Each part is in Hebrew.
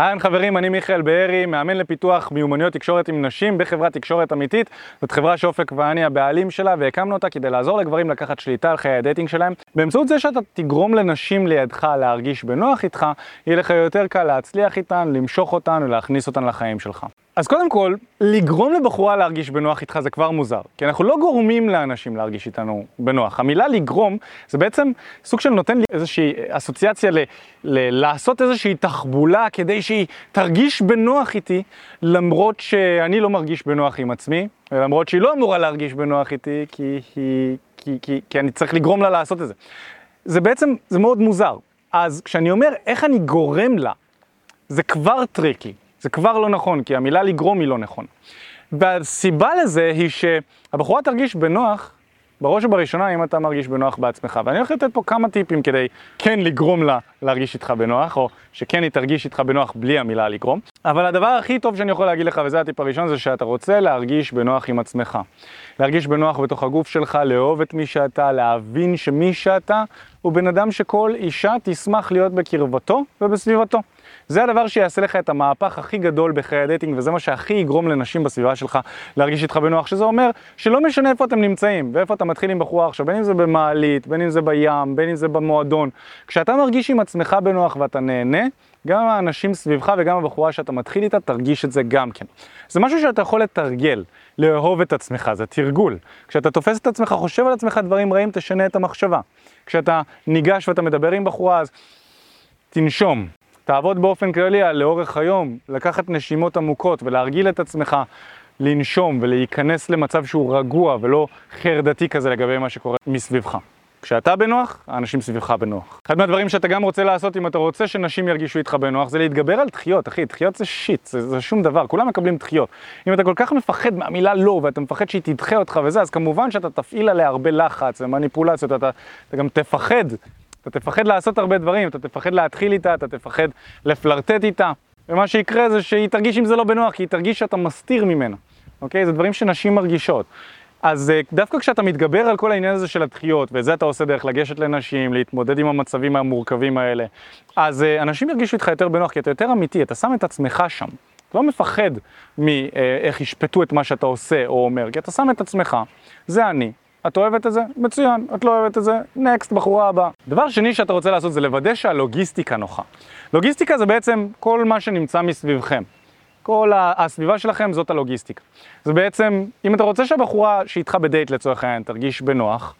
אהלן חברים, אני מיכאל בארי, מאמן לפיתוח מיומנויות תקשורת עם נשים בחברת תקשורת אמיתית. זאת חברה שאופק ואני הבעלים שלה, והקמנו אותה כדי לעזור לגברים לקחת שליטה על חיי ה dating שלהם. באמצעות זה שאתה תגרום לנשים לידך להרגיש בנוח איתך, יהיה לך יותר קל להצליח איתן, למשוך אותן ולהכניס אותן לחיים שלך. אז קודם כל, לגרום לבחורה להרגיש בנוח איתך זה כבר מוזר, כי אנחנו לא גורמים לאנשים להרגיש איתנו בנוח. המילה לגרום זה בעצם סוג של נותן לי איזושהי אסוציאציה ל- ל- לעשות איזושהי תחבולה כדי שהיא תרגיש בנוח איתי, למרות שאני לא מרגיש בנוח עם עצמי, ולמרות שהיא לא אמורה להרגיש בנוח איתי, כי, כי, כי, כי אני צריך לגרום לה לעשות את זה. זה בעצם, זה מאוד מוזר. אז כשאני אומר איך אני גורם לה, זה כבר tricky. זה כבר לא נכון, כי המילה לגרום היא לא נכון. והסיבה לזה היא שהבחורה תרגיש בנוח, בראש ובראשונה אם אתה מרגיש בנוח בעצמך. ואני הולך לתת פה כמה טיפים כדי כן לגרום לה להרגיש איתך בנוח, או שכן היא תרגיש איתך בנוח בלי המילה לגרום. אבל הדבר הכי טוב שאני יכול להגיד לך, וזה הטיפ הראשון, זה שאתה רוצה להרגיש בנוח עם עצמך. להרגיש בנוח בתוך הגוף שלך, לאהוב את מי שאתה, להבין שמי שאתה הוא בן אדם שכל אישה תשמח להיות בקרבתו ובסביבתו. זה הדבר שיעשה לך את המהפך הכי גדול בחיי הדייטינג, וזה מה שהכי יגרום לנשים בסביבה שלך להרגיש איתך בנוח, שזה אומר שלא משנה איפה אתם נמצאים, ואיפה אתה מתחיל עם בחורה עכשיו, בין אם זה במעלית, בין אם זה בים, בין אם זה במועדון. כשאתה מרגיש עם עצמך בנוח ואתה נהנה, גם האנשים סביבך וגם הבחורה שאתה מתחיל איתה, תרגיש את זה גם כן. זה משהו שאתה יכול לתרגל, לאהוב את עצמך, זה תרגול. כשאתה תופס את עצמך, חושב על עצמך דברים רעים, תשנה את המחשבה. כשאתה ניגש ואתה מדבר עם בחורה, אז תנשום. תעבוד באופן כללי על לאורך היום, לקחת נשימות עמוקות ולהרגיל את עצמך לנשום ולהיכנס למצב שהוא רגוע ולא חרדתי כזה לגבי מה שקורה מסביבך. כשאתה בנוח, האנשים סביבך בנוח. אחד מהדברים שאתה גם רוצה לעשות אם אתה רוצה שנשים ירגישו איתך בנוח זה להתגבר על דחיות, אחי, דחיות זה שיט, זה, זה שום דבר, כולם מקבלים דחיות. אם אתה כל כך מפחד מהמילה לא ואתה מפחד שהיא תדחה אותך וזה, אז כמובן שאתה תפעיל עליה הרבה לחץ ומניפולציות, אתה, אתה גם תפחד אתה תפחד לעשות הרבה דברים, אתה תפחד להתחיל איתה, אתה תפחד לפלרטט איתה, ומה שיקרה זה שהיא תרגיש עם זה לא בנוח, כי היא תרגיש שאתה מסתיר ממנה, אוקיי? זה דברים שנשים מרגישות. אז אה, דווקא כשאתה מתגבר על כל העניין הזה של הדחיות, ואת זה אתה עושה דרך לגשת לנשים, להתמודד עם המצבים המורכבים האלה, אז אה, אנשים ירגישו איתך יותר בנוח, כי אתה יותר אמיתי, אתה שם את עצמך שם. אתה לא מפחד מאיך ישפטו את מה שאתה עושה או אומר, כי אתה שם את עצמך, זה אני, את אוהבת את זה? מצוין. את לא אוהבת את זה? נקסט, בחורה הבאה. דבר שני שאתה רוצה לעשות זה לוודא שהלוגיסטיקה נוחה. לוגיסטיקה זה בעצם כל מה שנמצא מסביבכם. כל הסביבה שלכם זאת הלוגיסטיקה. זה בעצם, אם אתה רוצה שהבחורה שאיתך בדייט לצורך העניין תרגיש בנוח,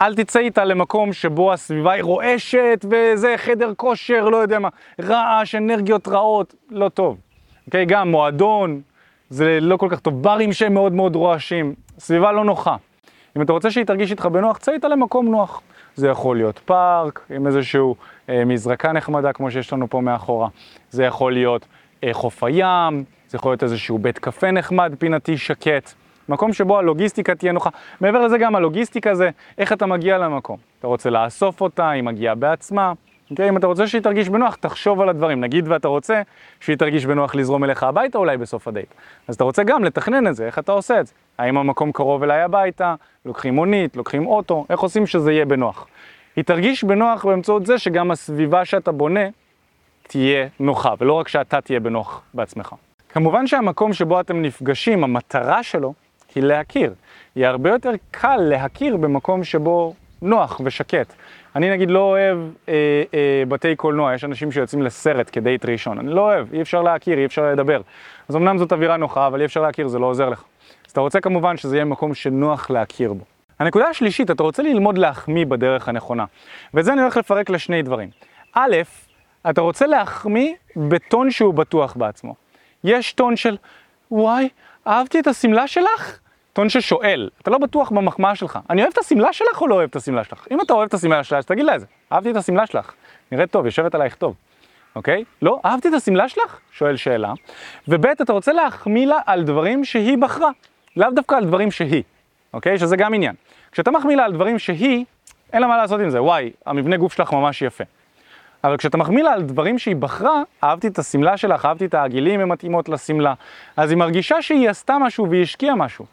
אל תצא איתה למקום שבו הסביבה היא רועשת וזה חדר כושר, לא יודע מה, רעש, אנרגיות רעות, לא טוב. אוקיי? גם מועדון, זה לא כל כך טוב, ברים שהם מאוד מאוד רועשים, סביבה לא נוחה. אם אתה רוצה שהיא תרגיש איתך בנוח, צא איתה למקום נוח. זה יכול להיות פארק עם איזשהו אה, מזרקה נחמדה כמו שיש לנו פה מאחורה. זה יכול להיות אה, חוף הים, זה יכול להיות איזשהו בית קפה נחמד, פינתי, שקט. מקום שבו הלוגיסטיקה תהיה נוחה. מעבר לזה גם הלוגיסטיקה זה איך אתה מגיע למקום. אתה רוצה לאסוף אותה, היא מגיעה בעצמה. אוקיי? אם אתה רוצה שהיא תרגיש בנוח, תחשוב על הדברים. נגיד ואתה רוצה שהיא תרגיש בנוח לזרום אליך הביתה אולי בסוף הדייט. אז אתה רוצה גם לתכנן את זה, איך אתה עושה את זה. האם המקום קרוב אליי הביתה, לוקחים מונית, לוקחים אוטו, איך עושים שזה יהיה בנוח. היא תרגיש בנוח באמצעות זה שגם הסביבה שאתה בונה תהיה נוחה, ולא רק שאתה תהיה בנוח בעצמך. כמובן שהמקום שבו אתם נפגשים, המטרה שלו היא להכיר. יהיה הרבה יותר קל להכיר במקום שבו נוח ושקט. אני נגיד לא אוהב אה, אה, בתי קולנוע, יש אנשים שיוצאים לסרט כדייט ראשון, אני לא אוהב, אי אפשר להכיר, אי אפשר לדבר. אז אמנם זאת אווירה נוחה, אבל אי אפשר להכיר, זה לא עוזר לך. אז אתה רוצה כמובן שזה יהיה מקום שנוח להכיר בו. הנקודה השלישית, אתה רוצה ללמוד להחמיא בדרך הנכונה. ואת זה אני הולך לפרק לשני דברים. א', אתה רוצה להחמיא בטון שהוא בטוח בעצמו. יש טון של, וואי, אהבתי את השמלה שלך? טון ששואל, אתה לא בטוח במחמאה שלך. אני אוהב את השמלה שלך או לא אוהב את השמלה שלך? אם אתה אוהב את השמלה שלך, אז תגיד לה את זה. אהבתי את השמלה שלך. נראית טוב, יושבת עלייך טוב. אוקיי? לא? אהבתי את השמלה שלך? שואל שאלה. וב' אתה רוצה להחמיא לה על דברים שהיא בחרה. לאו דווקא על דברים שהיא. אוקיי? שזה גם עניין. כשאתה מחמיא לה על דברים שהיא, אין לה מה לעשות עם זה. וואי, המבנה גוף שלך ממש יפה. אבל כשאתה מחמיא לה על דברים שהיא בחרה, אהבתי את השמלה שלך, אהבתי את העגילים, הן מתאימות לשמלה, אז היא מרגישה שהיא עשתה משהו והיא השקיעה משהו.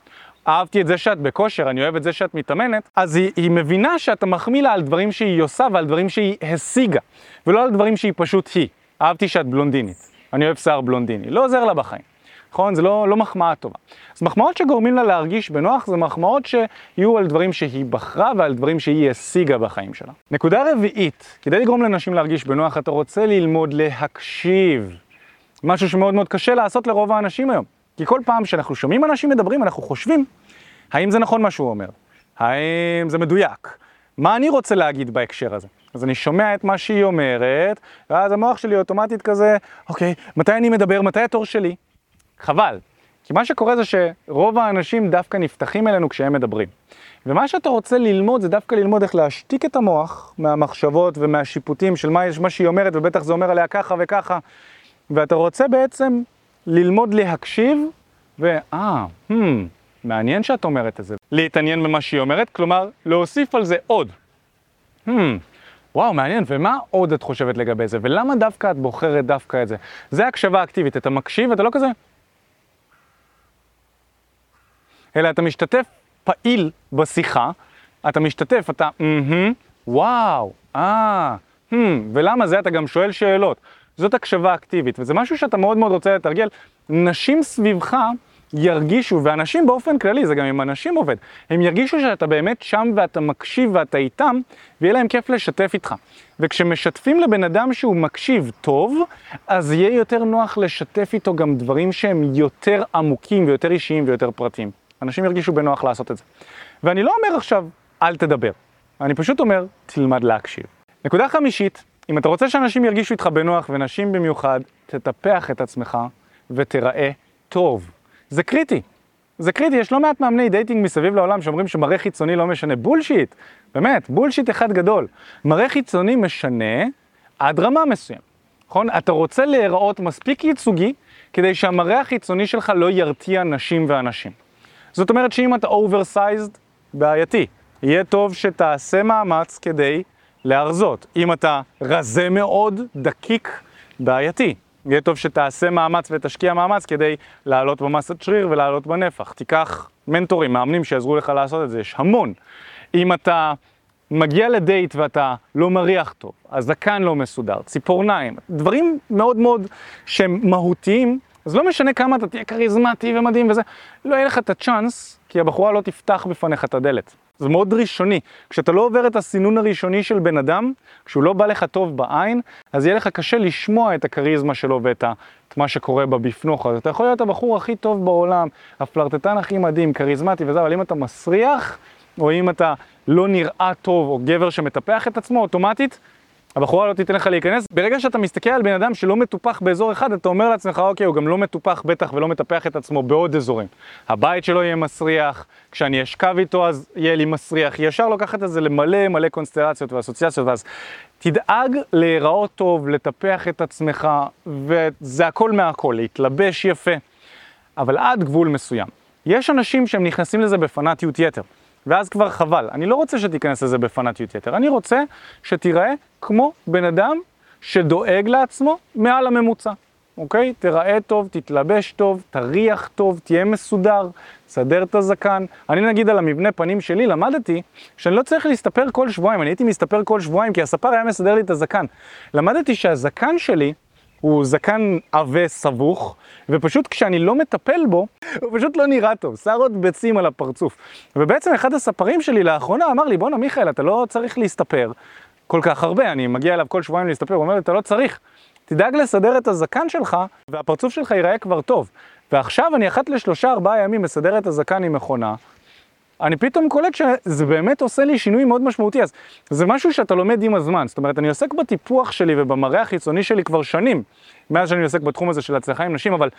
אהבתי את זה שאת בכושר, אני אוהב את זה שאת מתאמנת, אז היא, היא מבינה שאתה מחמיא לה על דברים שהיא עושה ועל דברים שהיא השיגה, ולא על דברים שהיא פשוט היא. אהבתי שאת בלונדינית. אני אוהב שיער בלונדיני, לא עוזר לה בחיים. נכון? זה לא, לא מחמאה טובה. אז מחמאות שגורמים לה להרגיש בנוח זה מחמאות שיהיו על דברים שהיא בחרה ועל דברים שהיא השיגה בחיים שלה. נקודה רביעית, כדי לגרום לנשים להרגיש בנוח, אתה רוצה ללמוד להקשיב. משהו שמאוד מאוד קשה לעשות לרוב האנשים היום. כי כל פעם שאנחנו שומעים אנשים מדברים, אנחנו חושבים, האם זה נכון מה שהוא אומר? האם זה מדויק? מה אני רוצה להגיד בהקשר הזה? אז אני שומע את מה שהיא אומרת, ואז המוח שלי אוטומטית כזה, אוקיי, מתי אני מדבר? מתי התור שלי? חבל. כי מה שקורה זה שרוב האנשים דווקא נפתחים אלינו כשהם מדברים. ומה שאתה רוצה ללמוד זה דווקא ללמוד איך להשתיק את המוח מהמחשבות ומהשיפוטים של מה, מה שהיא אומרת, ובטח זה אומר עליה ככה וככה. ואתה רוצה בעצם ללמוד להקשיב, ואה, hmm, מעניין שאת אומרת את זה. להתעניין במה שהיא אומרת, כלומר, להוסיף על זה עוד. Hmm, וואו, מעניין, ומה עוד את חושבת לגבי זה? ולמה דווקא את בוחרת דווקא את זה? זה הקשבה אקטיבית, אתה מקשיב, אתה לא כזה... אלא אתה משתתף פעיל בשיחה, אתה משתתף, אתה, mm-hmm, וואו, אה, hmm, ולמה זה? אתה גם שואל שאלות. זאת הקשבה אקטיבית, וזה משהו שאתה מאוד מאוד רוצה לתרגל. נשים סביבך ירגישו, ואנשים באופן כללי, זה גם עם אנשים עובד, הם ירגישו שאתה באמת שם ואתה מקשיב ואתה איתם, ויהיה להם כיף לשתף איתך. וכשמשתפים לבן אדם שהוא מקשיב טוב, אז יהיה יותר נוח לשתף איתו גם דברים שהם יותר עמוקים ויותר אישיים ויותר פרטיים. אנשים ירגישו בנוח לעשות את זה. ואני לא אומר עכשיו, אל תדבר. אני פשוט אומר, תלמד להקשיב. נקודה חמישית, אם אתה רוצה שאנשים ירגישו איתך בנוח, ונשים במיוחד, תטפח את עצמך ותראה טוב. זה קריטי. זה קריטי, יש לא מעט מאמני דייטינג מסביב לעולם שאומרים שמראה חיצוני לא משנה. bullshit, באמת, bullshit אחד גדול. מראה חיצוני משנה עד רמה מסוים, נכון? אתה רוצה להיראות מספיק ייצוגי כדי שהמראה החיצוני שלך לא ירתיע נשים ואנשים. זאת אומרת שאם אתה oversized, בעייתי. יהיה טוב שתעשה מאמץ כדי להרזות. אם אתה רזה מאוד, דקיק, בעייתי. יהיה טוב שתעשה מאמץ ותשקיע מאמץ כדי לעלות במסת שריר ולעלות בנפח. תיקח מנטורים, מאמנים שיעזרו לך לעשות את זה, יש המון. אם אתה מגיע לדייט ואתה לא מריח טוב, הזקן לא מסודר, ציפורניים, דברים מאוד מאוד שהם מהותיים, אז לא משנה כמה אתה תהיה כריזמטי ומדהים וזה, לא יהיה לך את הצ'אנס, כי הבחורה לא תפתח בפניך את הדלת. זה מאוד ראשוני. כשאתה לא עובר את הסינון הראשוני של בן אדם, כשהוא לא בא לך טוב בעין, אז יהיה לך קשה לשמוע את הכריזמה שלו ואת ה, את מה שקורה בבפנוך. אז אתה יכול להיות הבחור הכי טוב בעולם, הפלרטטן הכי מדהים, כריזמטי וזה, אבל אם אתה מסריח, או אם אתה לא נראה טוב, או גבר שמטפח את עצמו, אוטומטית, הבחורה לא תיתן לך להיכנס. ברגע שאתה מסתכל על בן אדם שלא מטופח באזור אחד, אתה אומר לעצמך, אוקיי, הוא גם לא מטופח בטח ולא מטפח את עצמו בעוד אזורים. הבית שלו יהיה מסריח, כשאני אשכב איתו אז יהיה לי מסריח. היא ישר לוקחת את זה למלא מלא קונסטלציות ואסוציאציות, ואז תדאג להיראות טוב, לטפח את עצמך, וזה הכל מהכל, להתלבש יפה, אבל עד גבול מסוים. יש אנשים שהם נכנסים לזה בפנאטיות יתר. ואז כבר חבל. אני לא רוצה שתיכנס לזה בפנאטיות יתר, אני רוצה שתיראה כמו בן אדם שדואג לעצמו מעל הממוצע, אוקיי? תראה טוב, תתלבש טוב, תריח טוב, תהיה מסודר, תסדר את הזקן. אני נגיד על המבנה פנים שלי למדתי שאני לא צריך להסתפר כל שבועיים, אני הייתי מסתפר כל שבועיים כי הספר היה מסדר לי את הזקן. למדתי שהזקן שלי הוא זקן עבה סבוך, ופשוט כשאני לא מטפל בו, הוא פשוט לא נראה טוב, שערות ביצים על הפרצוף. ובעצם אחד הספרים שלי לאחרונה אמר לי, בואנה מיכאל, אתה לא צריך להסתפר כל כך הרבה, אני מגיע אליו כל שבועיים להסתפר, הוא אומר לי, אתה לא צריך. תדאג לסדר את הזקן שלך, והפרצוף שלך ייראה כבר טוב. ועכשיו אני אחת לשלושה ארבעה ימים מסדר את הזקן עם מכונה, אני פתאום קולט שזה באמת עושה לי שינוי מאוד משמעותי, אז זה משהו שאתה לומד עם הזמן, זאת אומרת, אני עוסק בטיפוח שלי ובמראה החיצוני שלי כבר שנים, מאז שאני עוסק בתחום הזה של הצלחה עם נשים, אבל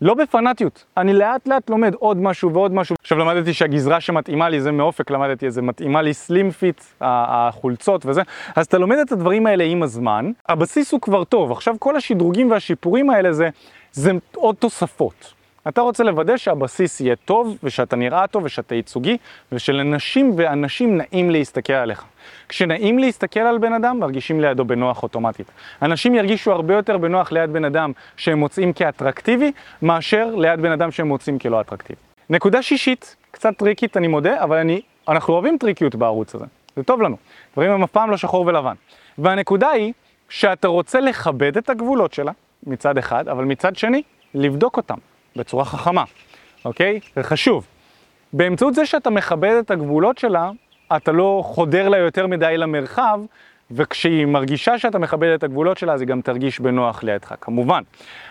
לא בפנאטיות, אני לאט לאט לומד עוד משהו ועוד משהו. עכשיו למדתי שהגזרה שמתאימה לי, זה מאופק למדתי, זה מתאימה לי slim fit, החולצות וזה, אז אתה לומד את הדברים האלה עם הזמן, הבסיס הוא כבר טוב, עכשיו כל השדרוגים והשיפורים האלה זה, זה עוד תוספות. אתה רוצה לוודא שהבסיס יהיה טוב, ושאתה נראה טוב, ושאתה ייצוגי, ושלנשים ואנשים נעים להסתכל עליך. כשנעים להסתכל על בן אדם, מרגישים לידו בנוח אוטומטית. אנשים ירגישו הרבה יותר בנוח ליד בן אדם שהם מוצאים כאטרקטיבי, מאשר ליד בן אדם שהם מוצאים כלא אטרקטיבי. נקודה שישית, קצת טריקית אני מודה, אבל אני, אנחנו אוהבים טריקיות בערוץ הזה. זה טוב לנו. דברים הם אף פעם לא שחור ולבן. והנקודה היא שאתה רוצה לכבד את הגבולות שלה, מצד אחד, אבל מצד שני, לבדוק אותם בצורה חכמה, אוקיי? זה חשוב. באמצעות זה שאתה מכבד את הגבולות שלה, אתה לא חודר לה יותר מדי למרחב, וכשהיא מרגישה שאתה מכבד את הגבולות שלה, אז היא גם תרגיש בנוח לידך, כמובן.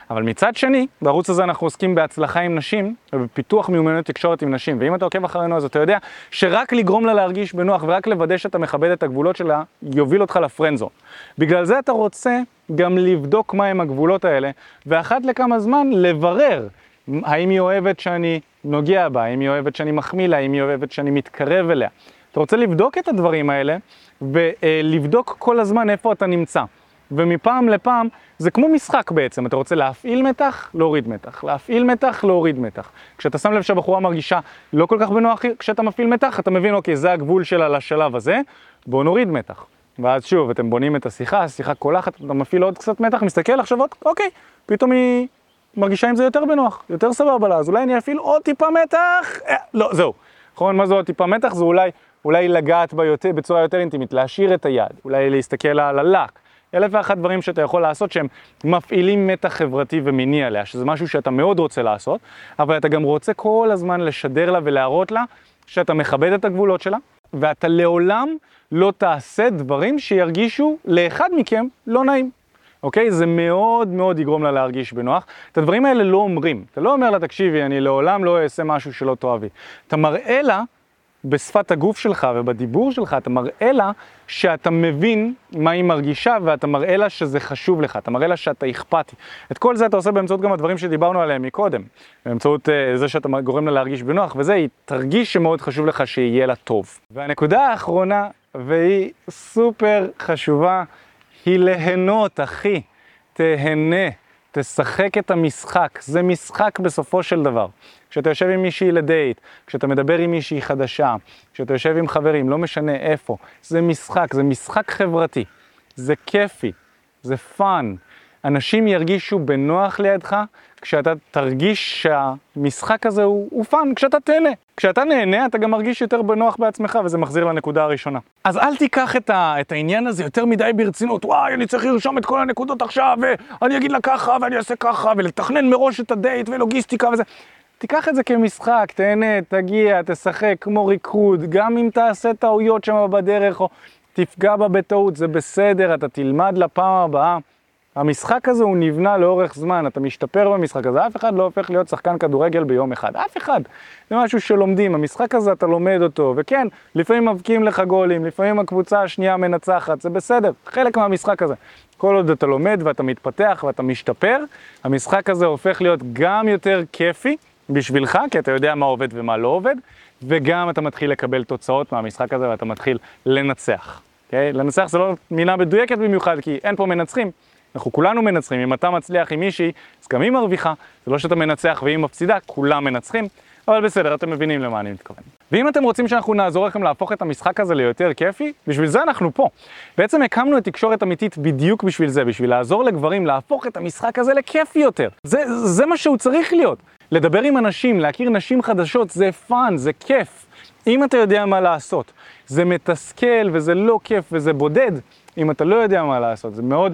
אבל מצד שני, בערוץ הזה אנחנו עוסקים בהצלחה עם נשים, ובפיתוח מיומנויות תקשורת עם נשים, ואם אתה עוקב אחרינו אז אתה יודע שרק לגרום לה להרגיש בנוח ורק לוודא שאתה מכבד את הגבולות שלה, יוביל אותך לפרנזון. בגלל זה אתה רוצה גם לבדוק מהם הגבולות האלה, ואחת לכמה זמן לברר האם היא אוהבת שאני נוגע בה, האם היא אוהבת שאני מחמיא לה, האם היא אוהבת שאני מתקרב אליה. אתה רוצה לבדוק את הדברים האלה, ולבדוק כל הזמן איפה אתה נמצא. ומפעם לפעם זה כמו משחק בעצם, אתה רוצה להפעיל מתח, להוריד מתח, להפעיל מתח, להוריד מתח. כשאתה שם לב שהבחורה מרגישה לא כל כך בנוח כשאתה מפעיל מתח, אתה מבין, אוקיי, זה הגבול שלה לשלב הזה, בוא נוריד מתח. ואז שוב, אתם בונים את השיחה, השיחה קולחת, אתה מפעיל עוד קצת מתח, מסתכל עכשיו עוד, אוקיי, פתאום היא מרגישה עם זה יותר בנוח, יותר סבבה לה, אז אולי אני אפעיל עוד טיפה מתח, אה, לא, זהו. נכון, מה זה עוד טיפה מתח? זה אולי, אולי לגעת בה יותר, בצורה יותר אינטימית, להשאיר את היד, אולי להסתכל על הלק. אלף ואחת דברים שאתה יכול לעשות שהם מפעילים מתח חברתי ומיני עליה, שזה משהו שאתה מאוד רוצה לעשות, אבל אתה גם רוצה כל הזמן לשדר לה ולהראות לה שאתה מכבד את הגבולות שלה, ואתה לעולם לא תעשה דברים שירגישו לאחד מכם לא נעים. אוקיי? זה מאוד מאוד יגרום לה להרגיש בנוח. את הדברים האלה לא אומרים. אתה לא אומר לה, תקשיבי, אני לעולם לא אעשה משהו שלא תאהבי. אתה מראה לה בשפת הגוף שלך ובדיבור שלך, אתה מראה לה שאתה מבין מה היא מרגישה ואתה מראה לה שזה חשוב לך, אתה מראה לה שאתה אכפתי. את כל זה אתה עושה באמצעות גם הדברים שדיברנו עליהם מקודם, באמצעות uh, זה שאתה גורם לה להרגיש בנוח וזה, היא תרגיש שמאוד חשוב לך שיהיה לה טוב. והנקודה האחרונה, והיא סופר חשובה, היא ליהנות, אחי. תהנה, תשחק את המשחק. זה משחק בסופו של דבר. כשאתה יושב עם מישהי לדייט, כשאתה מדבר עם מישהי חדשה, כשאתה יושב עם חברים, לא משנה איפה, זה משחק, זה משחק חברתי. זה כיפי, זה fun. אנשים ירגישו בנוח לידך כשאתה תרגיש שהמשחק הזה הוא, הוא fun, כשאתה תהנה. כשאתה נהנה אתה גם מרגיש יותר בנוח בעצמך וזה מחזיר לנקודה הראשונה. אז אל תיקח את, ה, את העניין הזה יותר מדי ברצינות, וואי אני צריך לרשום את כל הנקודות עכשיו ואני אגיד לה ככה ואני אעשה ככה ולתכנן מראש את הדייט ולוגיסטיקה וזה. תיקח את זה כמשחק, תהנה, תגיע, תשחק כמו ריקוד, גם אם תעשה טעויות שם בדרך או תפגע בה בטעות, זה בסדר, אתה תלמד לפעם הבאה. המשחק הזה הוא נבנה לאורך זמן, אתה משתפר במשחק הזה, אף אחד לא הופך להיות שחקן כדורגל ביום אחד, אף אחד. זה משהו שלומדים, המשחק הזה אתה לומד אותו, וכן, לפעמים מבקיעים לך גולים, לפעמים הקבוצה השנייה מנצחת, זה בסדר, חלק מהמשחק הזה. כל עוד אתה לומד ואתה מתפתח ואתה משתפר, המשחק הזה הופך להיות גם יותר כיפי בשבילך, כי אתה יודע מה עובד ומה לא עובד, וגם אתה מתחיל לקבל תוצאות מהמשחק הזה ואתה מתחיל לנצח. Okay? אוקיי? לנצח זה לא מינה מדויקת במיוחד, כי אין פה מנצחים. אנחנו כולנו מנצחים, אם אתה מצליח עם מישהי, אז גם היא מרוויחה, זה לא שאתה מנצח והיא מפסידה, כולם מנצחים, אבל בסדר, אתם מבינים למה אני מתכוון. ואם אתם רוצים שאנחנו נעזור לכם להפוך את המשחק הזה ליותר כיפי, בשביל זה אנחנו פה. בעצם הקמנו את תקשורת אמיתית בדיוק בשביל זה, בשביל לעזור לגברים להפוך את המשחק הזה לכיפי יותר. זה, זה מה שהוא צריך להיות. לדבר עם אנשים, להכיר נשים חדשות, זה fun, זה כיף. אם אתה יודע מה לעשות. זה מתסכל וזה לא כיף וזה בודד. אם אתה לא יודע מה לעשות. זה מאוד